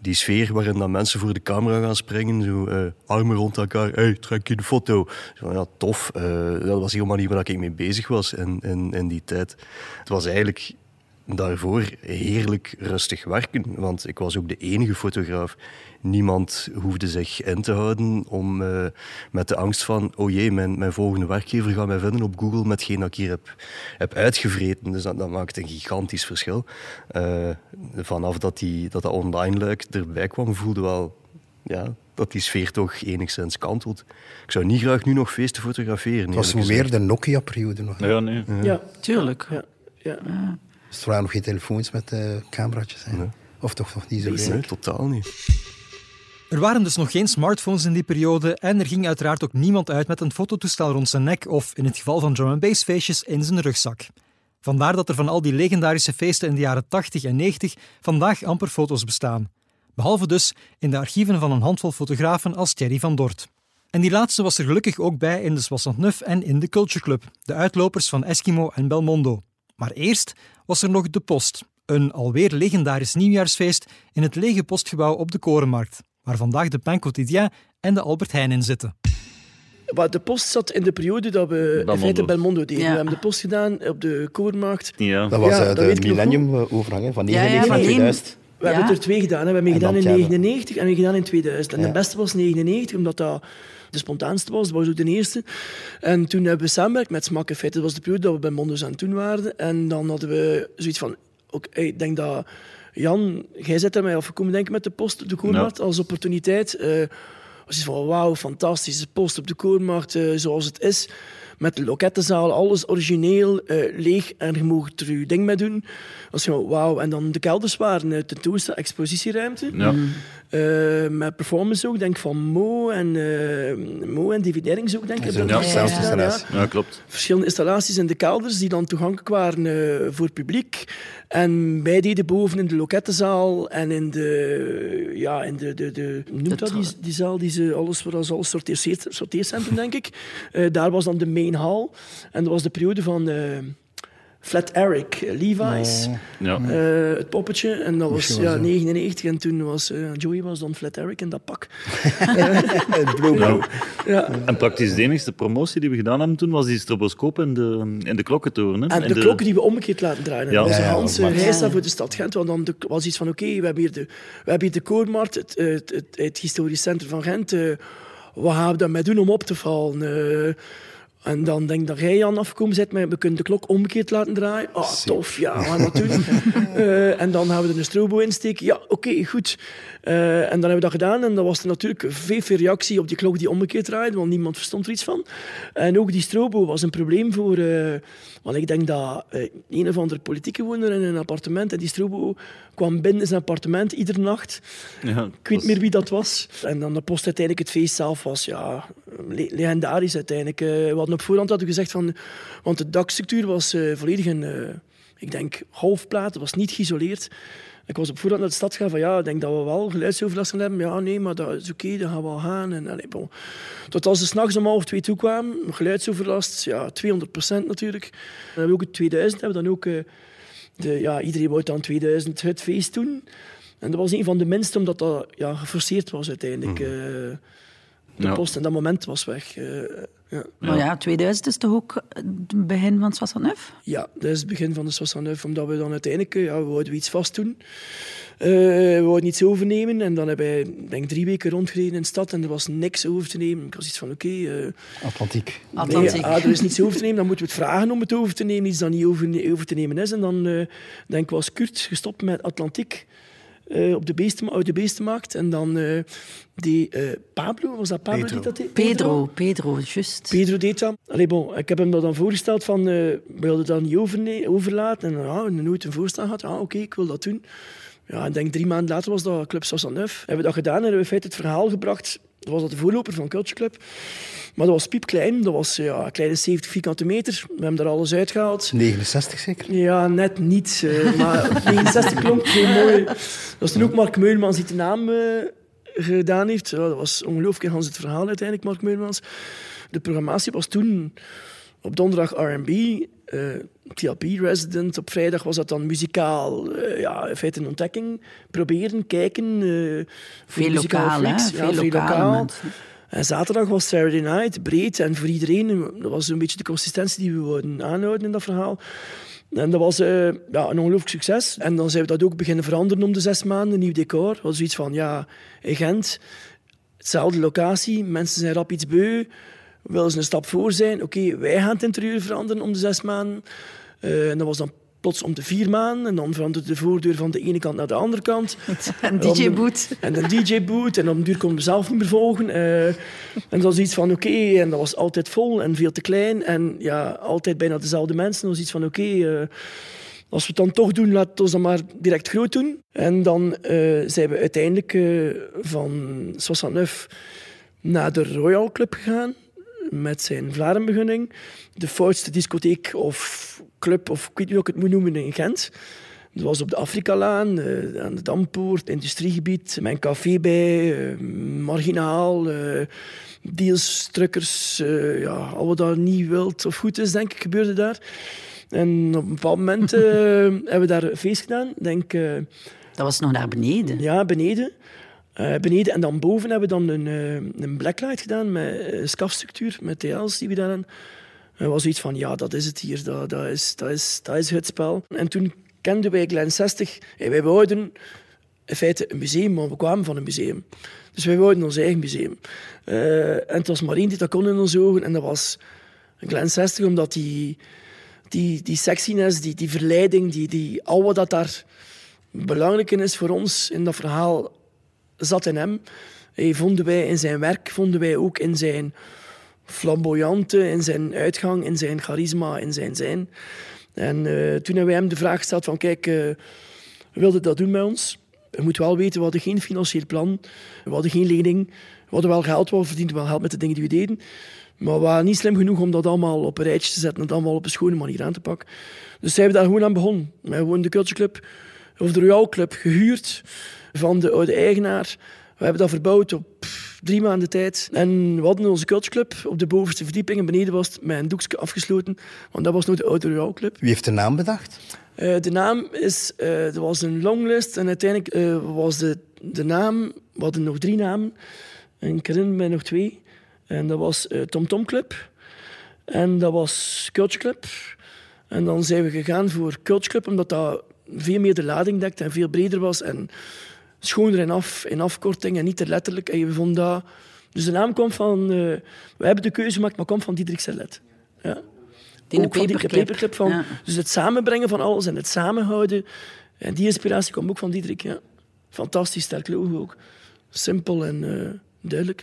die sfeer waarin dan mensen voor de camera gaan springen, zo uh, armen rond elkaar, hey, trek je de foto. Zo, ja, tof. Uh, dat was helemaal niet waar ik mee bezig was in, in, in die tijd. Het was eigenlijk daarvoor heerlijk rustig werken, want ik was ook de enige fotograaf niemand hoefde zich in te houden om uh, met de angst van, oh jee, mijn, mijn volgende werkgever gaat mij vinden op Google met geen dat ik hier heb, heb uitgevreten. Dus dat, dat maakt een gigantisch verschil. Uh, vanaf dat, die, dat dat online luik erbij kwam, voelde wel ja, dat die sfeer toch enigszins kantelt. Ik zou niet graag nu nog feesten fotograferen. Het was meer de Nokia-periode nog. Ja, nee. Ja, ja tuurlijk. Ja. Ja. Dus er waren nog geen telefoons met uh, cameraatjes. Nee. Of toch nog niet zo? Nee, totaal niet. Er waren dus nog geen smartphones in die periode en er ging uiteraard ook niemand uit met een fototoestel rond zijn nek of, in het geval van drum bass feestjes, in zijn rugzak. Vandaar dat er van al die legendarische feesten in de jaren 80 en 90 vandaag amper foto's bestaan. Behalve dus in de archieven van een handvol fotografen als Thierry van Dort. En die laatste was er gelukkig ook bij in de Soissons Neuf en in de Culture Club, de uitlopers van Eskimo en Belmondo. Maar eerst was er nog de Post, een alweer legendarisch nieuwjaarsfeest in het lege postgebouw op de Korenmarkt waar vandaag de Pain Quotidien en de Albert Heijn in zitten. de post zat in de periode dat we Belmondo. in feite Belmondo deden. We hebben de post gedaan op de Koormarkt. Ja. Dat was ja, uh, de millennium-overgang van 99 naar 2000. We hebben er twee gedaan. We hebben gedaan in 1999 en we gedaan in 2000. En de beste was 99, omdat dat de spontaanste was. Dat was ook de eerste. En toen hebben we samenwerkt met Smak. In feite, dat was de periode dat we bij Mondos aan toen waren. En dan hadden we zoiets van... Okay, ik denk dat Jan, jij zet er mij af komen denken met de post de Koermarkt als opportuniteit. Uh, was van wauw, fantastische post op de Koermarkt uh, zoals het is. Met de lokettenzaal, alles origineel, uh, leeg en je mag er je ding mee doen. Als je wauw. En dan de kelders waren de tentoonstelling, expositieruimte. Ja. Uh, met performance ook, denk van Mo en, uh, Mo en David Erings ook, denk ik. Ja, ja, ja. ja, klopt. Verschillende installaties in de kelders die dan toegankelijk waren uh, voor het publiek. En wij deden boven in de lokettenzaal en in de, ja, in de, de, de, noemt dat die, die zaal, die deze, alles ze alles sorteercentrum, denk ik. Uh, daar was dan de main hall. En dat was de periode van... Flat Eric, eh, Levi's, ja. Uh, het poppetje. En dat was, ja, 99 en toen was uh, Joey was dan Flat Eric in dat pak. het blauw. Ja. En praktisch de enige promotie die we gedaan hebben toen was die stroboscoop in de, in de klokkentoren. Hè? En de, klokken die we omgekeerd laten draaien. Ja. Dat was een Hans reis voor de stad Gent. Want dan was iets van, oké, okay, we hebben hier de, we hebben hier de Koormarkt, het, het, het, het, historisch centrum van Gent. Uh, wat gaan we daarmee doen om op te vallen? En dan denk ik dat jij Jan afkomen zit, maar we kunnen de klok omgekeerd laten draaien. Ah, oh, tof, ja, we gaan dat doen. uh, en dan gaan we er een strobo insteken. Ja, oké, goed. Uh, en dan hebben we dat gedaan en dan was er natuurlijk veel, veel reactie op die klok die omgekeerd draaide, want niemand verstond er iets van. En ook die strobo was een probleem voor... Uh, want ik denk dat een of andere politieke woner in een appartement en die strobo kwam binnen in zijn appartement iedere nacht. Ja, ik weet niet meer wie dat was. En dan de post uiteindelijk het feest zelf was ja, legendarisch uiteindelijk. we hadden op voorhand hadden gezegd van... Want de dakstructuur was volledig in... ik denk halfplaten, was niet geïsoleerd. Ik was op voorhand naar de stad gaan van ja, ik denk dat we wel geluidsoverlast gaan hebben. Ja, nee, maar dat is oké, okay, dan gaan we al gaan. En, bon. Tot als ze s'nachts om half twee toe kwamen, geluidsoverlast, ja, 200 procent natuurlijk. Dan hebben we ook het 2000, hebben dan ook... Uh, de, ja, iedereen wou dan 2000 het feest doen. En dat was een van de minste, omdat dat ja, geforceerd was uiteindelijk. Mm. Uh, de ja. post en dat moment was weg. Uh, ja. Maar ja, 2000 is toch ook het begin van Soissonneuf? Ja, dat is het begin van de Soissonneuf, omdat we dan uiteindelijk, ja, we wouden iets vast doen. Uh, we wouden iets overnemen en dan hebben wij denk drie weken rondgereden in de stad en er was niks over te nemen. Ik was iets van, oké... Okay, uh, Atlantiek. Atlantiek. Nee, ah, er is niets over te nemen, dan moeten we het vragen om het over te nemen, iets dat niet over, over te nemen is. En dan uh, denk ik was Kurt gestopt met Atlantiek. Uh, op de beesten, oude beestenmarkt. En dan uh, die uh, Pablo, was dat Pablo Pedro. die dat deed? Pedro, Pedro, juist. Pedro deed dat. Allee, bon, ik heb hem dat dan voorgesteld van, we wilden dat niet over, overlaten. En ja, we nooit een voorstel gehad. Ah, oké, okay, ik wil dat doen. Ja, ik denk drie maanden later was dat Club 69. Hebben we dat gedaan en hebben we in feite het verhaal gebracht. Dat was dat de voorloper van Culture Club. Maar dat was piepklein. Dat was ja, een kleine 70 vierkante meter. We hebben er alles uitgehaald. 69 zeker? Ja, net niet. Uh, maar 69 klonk heel mooi. Dat was toen ook Mark Meulmans die de naam uh, gedaan heeft. Ja, dat was ongelooflijk Hans het verhaal uiteindelijk, Mark Meulmans. De programmatie was toen op donderdag R&B, uh, eh, TLP Resident. Op vrijdag was dat dan muzikaal, uh, ja, in feite een ontdekking. Proberen, kijken. Uh, veel lokaal? Veel, veel lokaal. En zaterdag was Saturday Night, breed en voor iedereen. Dat was een beetje de consistentie die we wilden aanhouden in dat verhaal. En dat was uh, ja, een ongelooflijk succes. En dan zijn we dat ook beginnen veranderen om de zes maanden. Een nieuw decor. Dat was zoiets van, ja, in Gent, hetzelfde locatie. Mensen zijn rap iets beu. Willen ze een stap voor zijn. Oké, wij gaan het interieur veranderen om de zes maanden. Uh, en dat was dan plots om de vier maanden. En dan veranderde de voordeur van de ene kant naar de andere kant. Een DJ-boot. En een DJ-boot. En op een duur konden we zelf niet meer volgen. Uh, en dat was iets van oké. Okay, en dat was altijd vol en veel te klein. En ja, altijd bijna dezelfde mensen. Dat was iets van oké. Okay, uh, als we het dan toch doen, laten we het dan maar direct groot doen. En dan uh, zijn we uiteindelijk van 69 naar de Royal Club gegaan met zijn Vlarenbegunning. De foutste discotheek of club, of ik weet niet hoe ik het moet noemen, in Gent. Dat was op de Afrikalaan, uh, aan de Dampoort, industriegebied, mijn café bij, uh, marginaal, uh, deals, truckers, ja, al wat daar niet wilt of goed is, denk ik, gebeurde daar. En op een bepaald moment hebben we daar een feest gedaan. Denk, dat was nog naar beneden? Ja, beneden. Uh, beneden en dan boven hebben we dan een, uh, een blacklight gedaan met uh, scafstructuur, met TL's die we daarin. Het was iets van, ja, dat is het hier, dat, dat, is, dat, is, dat is het spel. En toen kenden wij Glen 60 en wij wouden in feite een museum, maar we kwamen van een museum. Dus wij wouden ons eigen museum. en het was maar één die dat kon in onze ogen en dat was Glen 60, omdat die, die, die sexiness, die, die verleiding, die, die, al wat dat daar belangrijk is voor ons in dat verhaal zat in hem. Hey, vonden wij in zijn werk, vonden wij ook in zijn flamboyante, in zijn uitgang, in zijn charisma, in zijn zijn. En uh, toen hebben wij hem de vraag gesteld van kijk, uh, wilde dat doen met ons? Je moet wel weten, we hadden geen financieel plan, we hadden geen lening, we hadden wel geld, we verdienden wel geld met de dingen die we deden. Maar we waren niet slim genoeg om dat allemaal op een rijtje te zetten en dat allemaal op een schone manier aan te pakken. Dus zijn we daar gewoon aan begonnen. We hebben de Culture Club, of de Royal Club, gehuurd van de oude eigenaar. We hebben dat verbouwd op drie maanden tijd. En we hadden onze cultureclub op de bovenste verdieping. En beneden was het met een doekje afgesloten. Want dat was nog de oude Club. Wie heeft de naam bedacht? Uh, de naam is... Uh, er was een longlist. En uiteindelijk uh, was de, de naam... We hadden nog drie namen. En ik herinner me nog twee. En dat was Tom Tom Club. En dat was Culture Club. En dan zijn we gegaan voor Culture Club, omdat dat veel meer de lading dekt en veel breder was. En schoner in, af, in afkorting en niet te letterlijk. En we vonden dat... Dus de naam komt van... Uh, we hebben de keuze gemaakt, maar komt van Diederik Serlet. Ja. Die ook paperclip. Van die paperclip van, ja. Dus het samenbrengen van alles en het samenhouden. En die inspiratie komt ook van Diederik. Ja. Fantastisch sterk logo ook. Simpel en uh, duidelijk.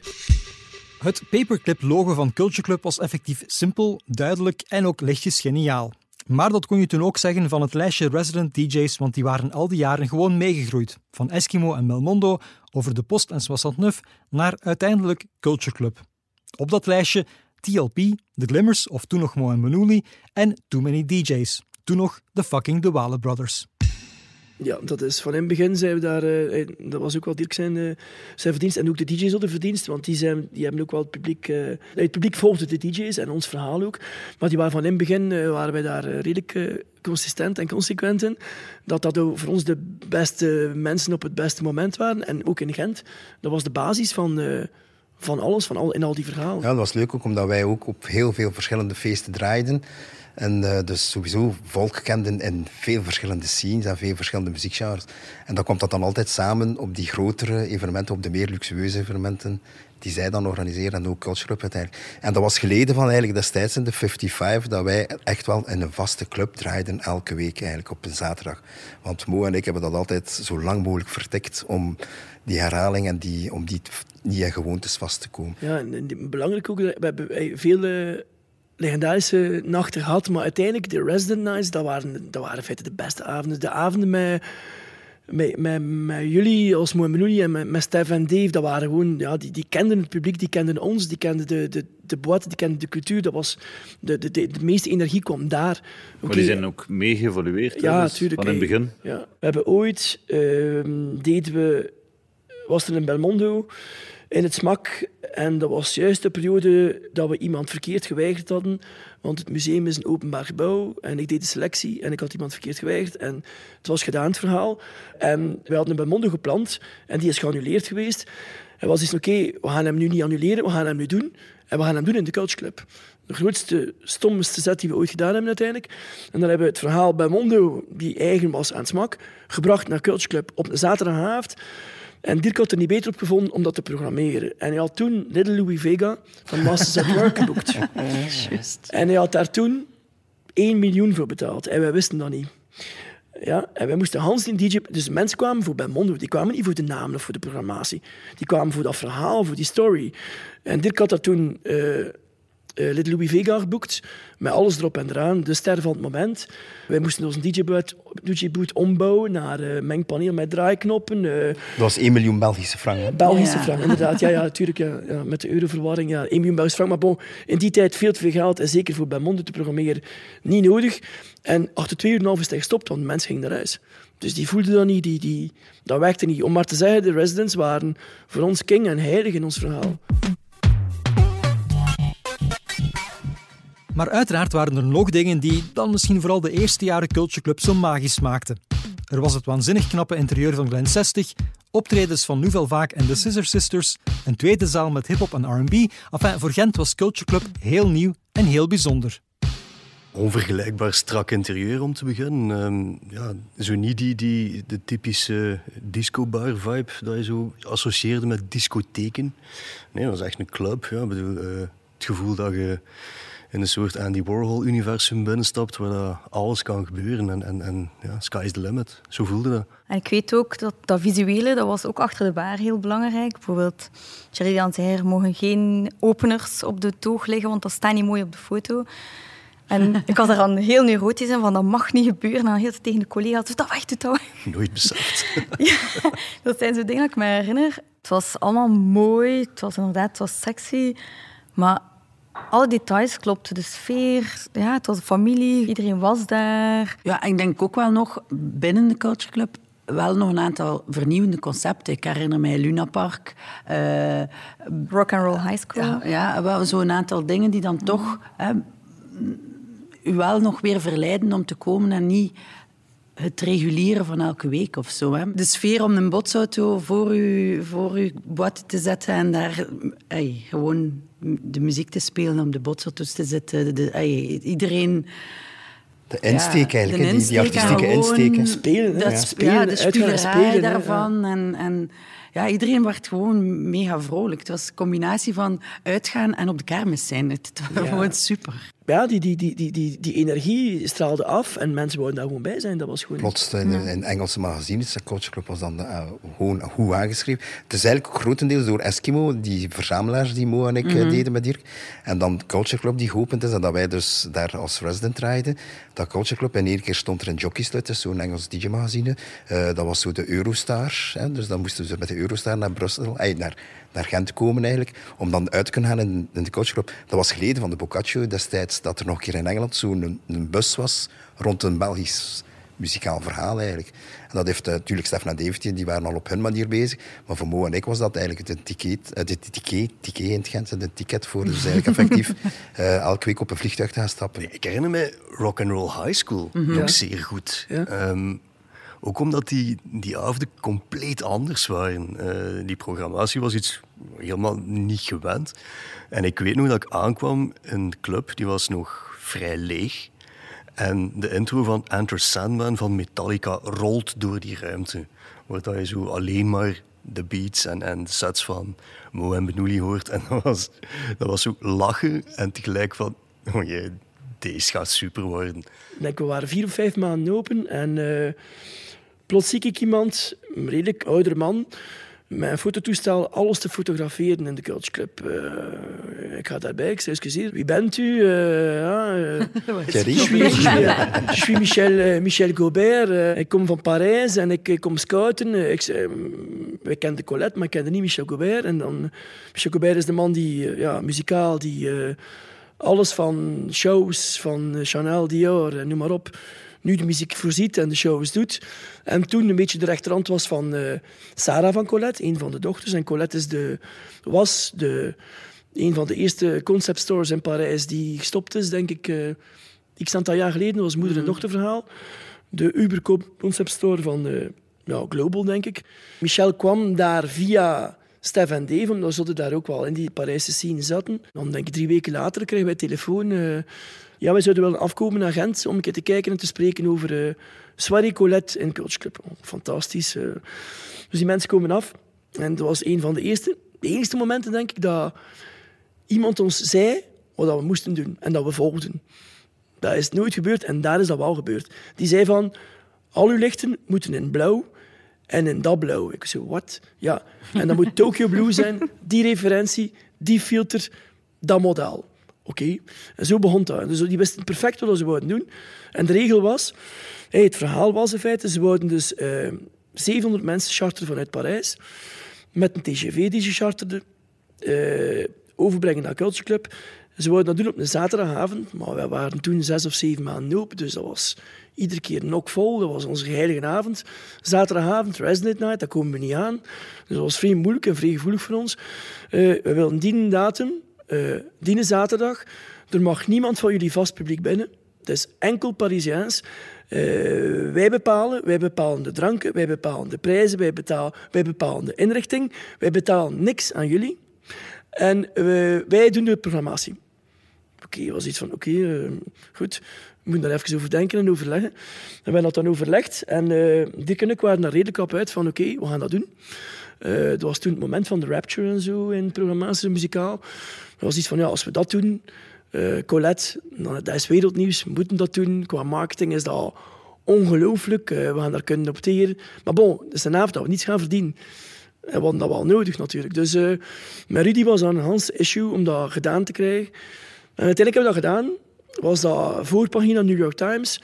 Het paperclip-logo van Culture Club was effectief simpel, duidelijk en ook lichtjes geniaal. Maar dat kon je toen ook zeggen van het lijstje resident DJ's, want die waren al die jaren gewoon meegegroeid. Van Eskimo en Melmondo over de Post en 69 naar uiteindelijk Culture Club. Op dat lijstje TLP, The Glimmers of toen nog Mo en Manuli en Too Many DJ's. Toen nog de fucking De Brothers. Ja, dat is van in het begin zijn we daar, uh, dat was ook wel Dirk zijn, uh, zijn verdienst. En ook de DJ's de verdienst, want die, zijn, die hebben ook wel het publiek, uh, het publiek volgde de DJ's en ons verhaal ook, maar die waren van in het begin, waren wij daar redelijk consistent en consequent in, dat dat voor ons de beste mensen op het beste moment waren. En ook in Gent, dat was de basis van van alles, van al, in al die verhalen. Ja, dat was leuk ook omdat wij ook op heel veel verschillende feesten draaiden. En uh, dus sowieso volk kenden in veel verschillende scenes en veel verschillende muziekgenres. En dan komt dat dan altijd samen op die grotere evenementen, op de meer luxueuze evenementen die zij dan organiseren en ook Culture Club uiteindelijk. En dat was geleden van eigenlijk destijds in de 55 dat wij echt wel in een vaste club draaiden elke week eigenlijk op een zaterdag. Want Mo en ik hebben dat altijd zo lang mogelijk vertikt om die herhaling en die, om die, die gewoontes vast te komen. Ja, en belangrijk ook, we hebben veel eh, legendarische nachten gehad. Maar uiteindelijk, de Resident Nights, dat waren, dat waren in feite de beste avonden. De avonden met, met, met, met jullie als Mohamed en met, met Stef en Dave, dat waren gewoon... Ja, die, die kenden het publiek, die kenden ons, die kenden de, de, de boîte, die kenden de cultuur. Dat was, de, de, de, de meeste energie kwam daar. Okay. Maar die zijn ook mee geëvolueerd, ja, dus van in het begin. Ja. We hebben ooit... Uh, deden we... Was er in Belmondo in het smak. En dat was juist de periode dat we iemand verkeerd geweigerd hadden. Want het museum is een openbaar gebouw en ik deed de selectie en ik had iemand verkeerd geweigerd. En het was gedaan, het verhaal. En we hadden een Belmondo gepland en die is geannuleerd geweest. En was dus oké, we gaan hem nu niet annuleren, we gaan hem nu doen. En we gaan hem doen in de Couch. De grootste, stomste set die we ooit gedaan hebben uiteindelijk. En dan hebben we het verhaal bij Mondo, die eigen was aan smak, gebracht naar Club op een zaterdagavond. En Dirk had er niet beter op gevonden om dat te programmeren. En hij had toen Little Louis Vega van Masters at Work geboekt. en hij had daar toen 1 miljoen voor betaald. En wij wisten dat niet. Ja, en wij moesten Hans die DJ... Dus mensen kwamen voor Belmondo. Die kwamen niet voor de namen of voor de programmatie. Die kwamen voor dat verhaal, voor die story. En Dirk had dat toen... Uh, uh, Little Louis Vega geboekt, met alles erop en eraan, de ster van het moment. Wij moesten onze DJ-boot DJ ombouwen naar uh, mengpaneel met draaiknoppen. Uh, dat was 1 miljoen Belgische frank. Belgische ja. frank, inderdaad. Ja, ja natuurlijk. Ja, ja, met de euroverwarring, ja, 1 miljoen Belgische frank. Maar bon, in die tijd veel te veel geld, en zeker voor Belmondo te programmeren, niet nodig. En achter twee uur en een half is hij gestopt, want de mensen gingen naar huis. Dus die voelden dat niet, die, die, dat werkte niet. Om maar te zeggen, de residents waren voor ons king en heilig in ons verhaal. Maar uiteraard waren er nog dingen die dan misschien vooral de eerste jaren Culture Club zo magisch maakten. Er was het waanzinnig knappe interieur van Glen 60, optredens van Nouvelle Vague en de Scissor Sisters, een tweede zaal met hip-hop en RB. Enfin, voor Gent was Culture Club heel nieuw en heel bijzonder. Onvergelijkbaar strak interieur om te beginnen. Um, ja, zo niet die, die, de typische disco-bar-vibe dat je zo associeerde met discotheken. Nee, dat was echt een club. Ja. Bedoel, uh, het gevoel dat je in een soort Andy Warhol-universum binnenstapt waar alles kan gebeuren. En, en, en ja, sky is the limit. Zo voelde dat. En ik weet ook dat dat visuele, dat was ook achter de bar heel belangrijk. Bijvoorbeeld, Thierry Danser mogen geen openers op de toog liggen, want dat staat niet mooi op de foto. En ik was er dan heel neurotisch in, van dat mag niet gebeuren. En dan heel tegen de collega's, doe dat weg, doe dat weg. Nooit beseft. ja, dat zijn zo dingen dat ik me herinner. Het was allemaal mooi, het was inderdaad het was sexy. Maar alle details klopten. De sfeer, ja, het was een familie, iedereen was daar. Ja, ik denk ook wel nog binnen de Culture Club wel nog een aantal vernieuwende concepten. Ik herinner mij Luna Park. Uh, Rock and Roll High School. Ja, ja wel zo'n aantal dingen die dan toch hè, u wel nog weer verleiden om te komen en niet het reguleren van elke week of zo. Hè. De sfeer om een botsauto voor u, voor uw boot te zetten en daar gewoon de muziek te spelen om de botsauto's te zetten. De, iedereen... De insteek eigenlijk, die, die artistieke insteken. Spelen, dat, spelen, ja, de spelerij daarvan. En, en ja, iedereen werd gewoon mega vrolijk. Het was een combinatie van uitgaan en op de kermis zijn. Het was gewoon super ja, die, die, die, die, die, die energie straalde af en mensen wouden daar gewoon bij zijn. Dat was gewoon... Plots in, in Engelse magazines, de coachclub was dan uh, gewoon goed aangeschreven. Het is eigenlijk grotendeels door Eskimo, die verzamelaars die Mo en ik mm deden met Dirk. En dan Culture Club die geopend is en dat wij dus daar als resident draaiden. Dat Culture Club, en één keer stond er een jockeyslut, zo'n Engels DJ-magazine. Uh, dat was zo de Eurostar. Hè, dus dan moesten ze met de Eurostar naar Brussel, eh, naar naar Gent komen eigenlijk, om dan uit te kunnen gaan in, in de coachclub. Dat was geleden van de Boccaccio destijds, dat er nog een keer in Engeland zo'n een, een, bus was rond een Belgisch muzikaal verhaal eigenlijk. En dat heeft uh, natuurlijk Stefan en David, die waren al op hun manier bezig. Maar voor Mo en ik was dat eigenlijk het ticket, uh, de ticket, ticket in het Gent, het ticket voor. Dus eigenlijk effectief uh, elke week op een vliegtuig te gaan stappen. Ik herinner me Rock and Roll High School mm -hmm. nog zeer goed. Ja. Um, ook omdat die, die avonden compleet anders waren. Uh, die programmatie was iets helemaal niet gewend. En ik weet nog dat ik aankwam in de club, die was nog vrij leeg. En de intro van Enter Sandman van Metallica rolt door die ruimte. Waar je zo alleen maar de beats en, en de sets van Mo en hoort. En dat was, dat was zo lachen en tegelijk van... Oh jee, deze gaat super worden. Ik we waren vier of vijf maanden open en... Uh Plots zie ik iemand, een redelijk oudere man, een fototoestel alles te fotograferen in de Culture Club. Uh, ik ga daarbij, ik zei, excuseer, wie bent u? Uh, ja, uh, je suis Michel, Michel Gobert, ik kom van Parijs en ik, kom scouten. Ik zei, mm, wij kenden Colette, maar ik kende niet Michel Gobert. En dan, Michel Gobert is de man die, ja, muzikaal, die alles van shows, van Chanel, Dior, noem maar op nu de muziek voorziet en de shows doet. En toen een beetje de rechterhand was van uh, Sarah van Colette, een van de dochters. En Colette is de, was de, een van de eerste concept stores in Parijs die gestopt is, denk ik. Uh, x aantal jaar geleden, dat was moeder- en mhm. dochterverhaal. De Uber concept store van uh, ja, Global, denk ik. Michel kwam daar via Stef en Dave, omdat ze daar ook wel in die Parijse scene zaten. Dan denk ik drie weken later kregen wij telefoon ja, wij zouden willen afkomen naar Gent om een keer te kijken en te spreken over uh, Soirée Colette in Culture Club. Oh, fantastisch. Uh. Dus die mensen komen af. En dat was een van de eerste, de enige momenten, denk ik, dat iemand ons zei wat we moesten doen en dat we volgden. Dat is nooit gebeurd en daar is dat wel gebeurd. Die zei van, al uw lichten moeten in blauw en in dat blauw. Ik zei, wat? Ja. En dat moet Tokyo Blue zijn, die referentie, die filter, dat model. Oké. En zo begon dat. Dus die wisten perfect wat ze wouden doen. En de regel was, het verhaal was in feite, ze wouden dus 700 eh, mensen charteren vanuit Parijs, met een TGV die ze charterden, uh, overbrengen naar Culture Club. Ze wouden dat doen op een zaterdagavond, maar we waren toen zes of zeven maanden open, dus dat was iedere keer knockvol. Dat was onze heilige avond. Zaterdagavond, Resonate Night, daar komen we niet aan. Dus dat was vrij moeilijk en vrij gevoelig voor ons. Uh, we wilden die datum, uh, zaterdag. Er mag niemand van jullie vast publiek binnen. Het is enkel Parisiaans. Uh, wij bepalen, wij bepalen de dranken, wij bepalen de prijzen, wij, betalen, wij bepalen de inrichting. Wij betalen niks aan jullie. En uh, wij doen de programmatie. Oké, was iets van, oké, goed. We moeten daar even over denken en overleggen. En we hebben dat dan overlegd. En die kunnen waren daar redelijk op uit van, oké, we gaan dat doen. dat was toen het moment van de Rapture en zo in programmatie, muzikaal was iets van, ja, als we dat doen, uh, Colette, nou, dat is wereldnieuws, we moeten dat doen. Qua marketing is dat ongelooflijk. Uh, we gaan daar kunnen opteren. Maar bon, het is een avond dat we niets gaan verdienen. En we hadden dat wel nodig natuurlijk. Dus uh, met Rudy was dat een hans issue om dat gedaan te krijgen. En uiteindelijk hebben we dat gedaan. Was dat voorpagina New York Times.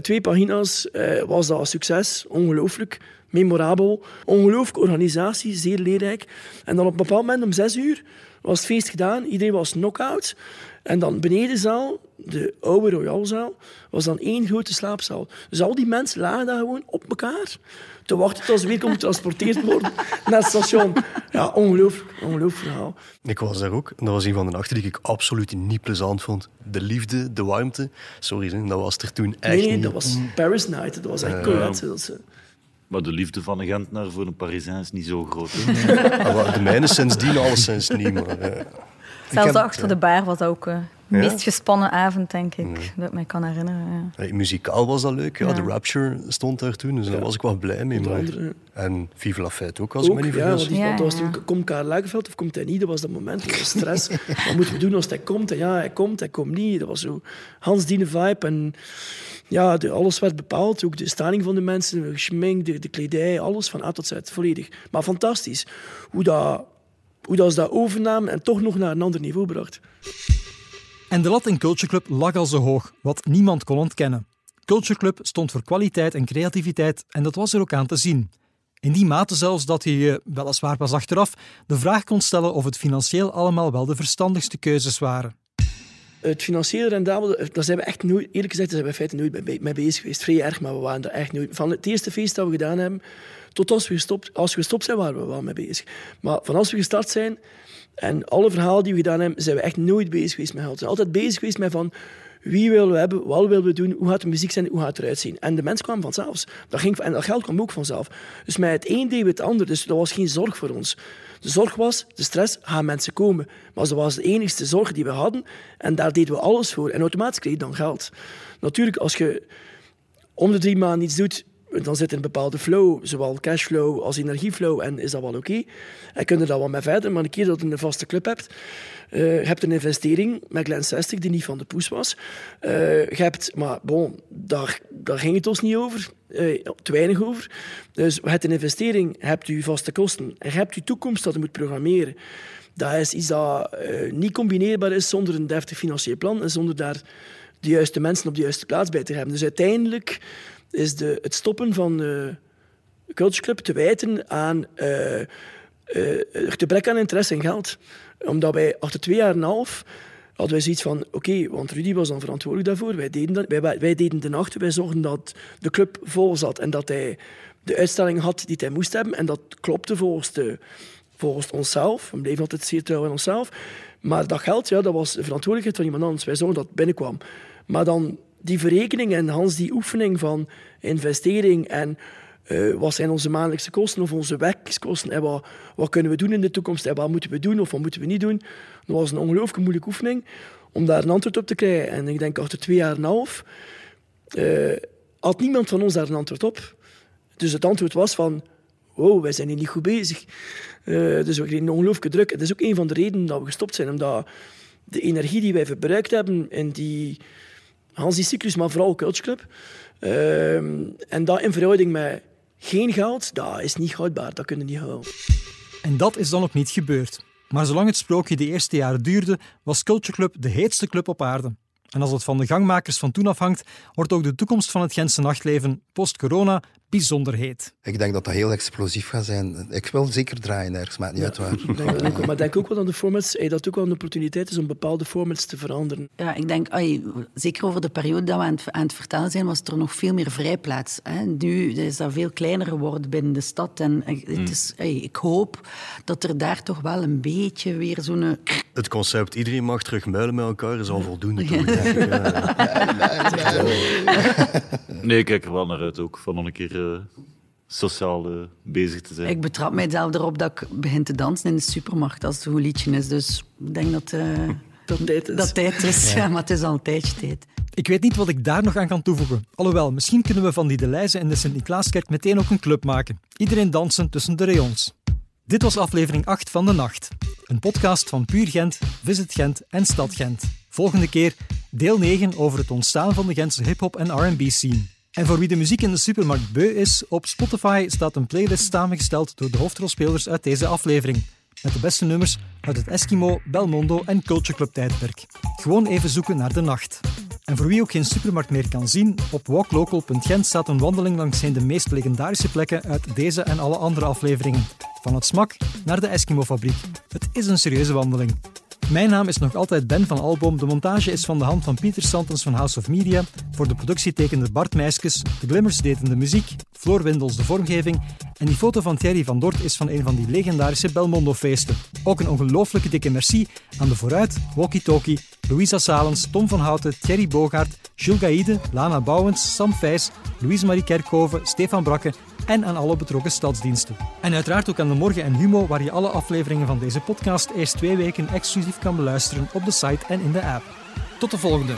twee pagina's was dat een succes. Ongelooflijk memorabel. Ongelooflijke organisatie, zeer leerrijk. En dan op een bepaald moment om zes uur was het feest gedaan. Iedereen was knock-out. En dan benedenzaal, de oude Royalzaal, was dan één grote slaapzaal. Dus al die mensen lagen daar gewoon op elkaar te wachten tot ze weer komen getransporteerd worden naar het station. Ja, ongelooflijk, ongelooflijk verhaal. Ik was daar ook. Dat was een van de nachten die ik absoluut niet plezant vond. De liefde, de warmte. Sorry, dat was er toen echt Nee, nee, dat was Paris Night. Dat was echt. Dat ze- Maar de liefde van een Gentenaar voor een Parisien is niet zo groot. hè. Ah, De mijne sindsdien alleszins niet, maar... eh, Zelfs heb- achter de bar was dat ook eh, de Ja? meest gespannen avond, denk ik, dat ik me kan herinneren. Ja. Hey, muzikaal was dat leuk. Ja, Ja. De Rapture stond daar toen, dus daar was ik wel blij mee. Onder Maar... andere. En Vive la Fête ook, als ik Ook, me niet ja, vergis. want Ja, was toen, komt Karel Lagerfeld of komt hij niet? Dat was dat moment, dat was stress. Wat moeten we doen als hij komt? En ja, hij komt, hij komt niet. Dat was zo Hans Diene vibe. En ja, alles werd bepaald. Ook de stelling van de mensen, de, de kledij, alles van A tot Z, volledig. Maar fantastisch. Hoe dat, hoe dat ze dat overnamen en toch nog naar een ander niveau bracht. En de lat in Culture Club lag al zo hoog, wat niemand kon ontkennen. Culture Club stond voor kwaliteit en creativiteit en dat was er ook aan te zien. In die mate zelfs dat je je, weliswaar pas achteraf, de vraag kon stellen of het financieel allemaal wel de verstandigste keuzes waren. Het financiële rendabel, daar zijn we echt nooit, eerlijk gezegd, daar zijn we in feite nooit mee, bezig geweest. Vrij erg, maar we waren daar echt nooit. Van het eerste feest dat we gedaan hebben, tot als we gestopt, als we gestopt zijn, waren we wel mee bezig. Maar van als we gestart zijn, en alle verhalen die we gedaan hebben, zijn we echt nooit bezig geweest met geld. We zijn altijd bezig geweest met van, wie willen we hebben, wat willen we doen, hoe gaat de muziek zijn, hoe gaat het eruit zien. En de mensen kwamen vanzelf. Dat ging, en dat geld kwam ook vanzelf. Dus met het een deden we het ander, dus dat was geen zorg voor ons. De zorg was, de stress, gaan mensen komen. Maar dat was de enigste zorg die we hadden. En daar deden we alles voor. En automatisch kreeg je dan geld. Natuurlijk, als je om de drie maanden iets doet, dan zit er een bepaalde flow, zowel cashflow als energieflow, en is dat wel oké. En kun je daar wel mee verder, maar een keer dat je een vaste club hebt, eh, je hebt een investering met Glen 60 die niet van de poes was. Eh, je hebt, maar bon, daar, daar ging het ons niet over, eh, te weinig over. Dus je hebt een investering, hebt je vaste kosten en je hebt je toekomst dat je moet programmeren. Dat is iets dat eh, niet combineerbaar is zonder een deftig financieel plan en zonder daar de juiste mensen op de juiste plaats bij te hebben. Dus uiteindelijk is de, het stoppen van de Culture Club te wijten aan eh, eh, het gebrek aan interesse en geld. Omdat wij achter twee jaar en een half hadden wij zoiets van, oké, want Rudy was dan verantwoordelijk daarvoor. Wij deden, dat, wij, wij- deden de nacht, wij zorgden dat de club vol zat en dat hij de uitstelling had die hij moest hebben. En dat klopte volgens, de, volgens onszelf. We bleven altijd zeer trouw aan onszelf. Maar dat geld, ja, dat was de verantwoordelijkheid van iemand anders. Wij zorgden dat het binnenkwam. Maar dan die verrekening en Hans die oefening van investering en eh, wat zijn onze maandelijkse kosten of onze werkskosten en wat, wat kunnen we doen in de toekomst en wat moeten we doen of wat moeten we niet doen. Dat was een ongelooflijk moeilijke oefening om daar een antwoord op te krijgen. En ik denk achter twee jaar en een half eh, had niemand van ons daar een antwoord op. Dus het antwoord was van, wow, wij zijn hier niet goed bezig. Eh, dus we kregen een ongelooflijke druk. Het is ook een van de redenen dat we gestopt zijn, omdat de energie die wij verbruikt hebben in die Hans die cyclus, maar vooral Culture Club. Ehm, en dat in verhouding met geen geld, dat is niet houdbaar. Dat kunnen niet houden. En dat is dan ook niet gebeurd. Maar zolang het sprookje de eerste jaren duurde, was Culture Club de heetste club op aarde. En als het van de gangmakers van toen afhangt, wordt ook de toekomst van het Gentse nachtleven post-corona bijzonder heet. Ik denk dat dat heel explosief gaat zijn. Ik wil zeker draaien ergens, maakt niet uit waar. Denk ook, maar denk ook wel aan de formats, eh, dat het ook wel een opportuniteit is om bepaalde formats te veranderen. Ja, ik denk, ai, zeker over de periode dat we aan het, aan het vertellen zijn, was er nog veel meer vrijplaats. Hè. Nu is dat veel kleiner geworden binnen de stad. En eh, het is, ai, ik hoop dat er daar toch wel een beetje weer zo'n... eh, Het concept iedereen mag terug muilen met elkaar is al voldoende. toch, denk ik. Ja. Nee, ik kijk er wel naar uit ook, van nog een keer eh, sociaal eh, bezig te zijn. Ik betrap mijzelf erop dat ik begin te dansen in de supermarkt als het een goed liedje is. Dus ik denk dat eh, Dat tijd is. dat tijd is. Ja. maar het is al een tijdje tijd. Ik weet niet wat ik daar nog aan kan toevoegen. Alhoewel, misschien kunnen we van die De Leize en de Sint-Niklaaskerk meteen ook een club maken. Iedereen dansen tussen de rayons. Dit was aflevering 8 van De Nacht. Een podcast van Puur Gent, Visit Gent en Stad Gent. Volgende keer deel 9 over het ontstaan van de Gentse hip-hop en RB scene. En voor wie de muziek in de supermarkt beu is, op Spotify staat een playlist samengesteld door de hoofdrolspelers uit deze aflevering. Met de beste nummers uit het Eskimo, Belmondo en Culture Club tijdperk. Gewoon even zoeken naar De Nacht. En voor wie ook geen supermarkt meer kan zien, op walklocal.gent staat een wandeling langs de meest legendarische plekken uit deze en alle andere afleveringen. Van het smak naar de Eskimo-fabriek. Het is een serieuze wandeling. Mijn naam is nog altijd Ben van Alboom. De montage is van de hand van Pieter Santens van House of Media. Voor de productie tekende Bart Meiskes. De Glimmers deden de muziek. Floor Windels de vormgeving. En die foto van Thierry van Dort is van een van die legendarische Belmondo-feesten. Ook een ongelooflijke dikke merci aan de Vooruit, Walkie Talkie, Louisa Salens, Tom van Houten, Thierry Bogaert, Jules Gaïde, Lana Bouwens, Sam Vijs, Louise-Marie Kerkhoven, Stefan Brakke en aan alle betrokken stadsdiensten. En uiteraard ook aan de Morgen en Humo, waar je alle afleveringen van deze podcast eerst twee weken exclusief kan beluisteren op de site en in de app. Tot de volgende!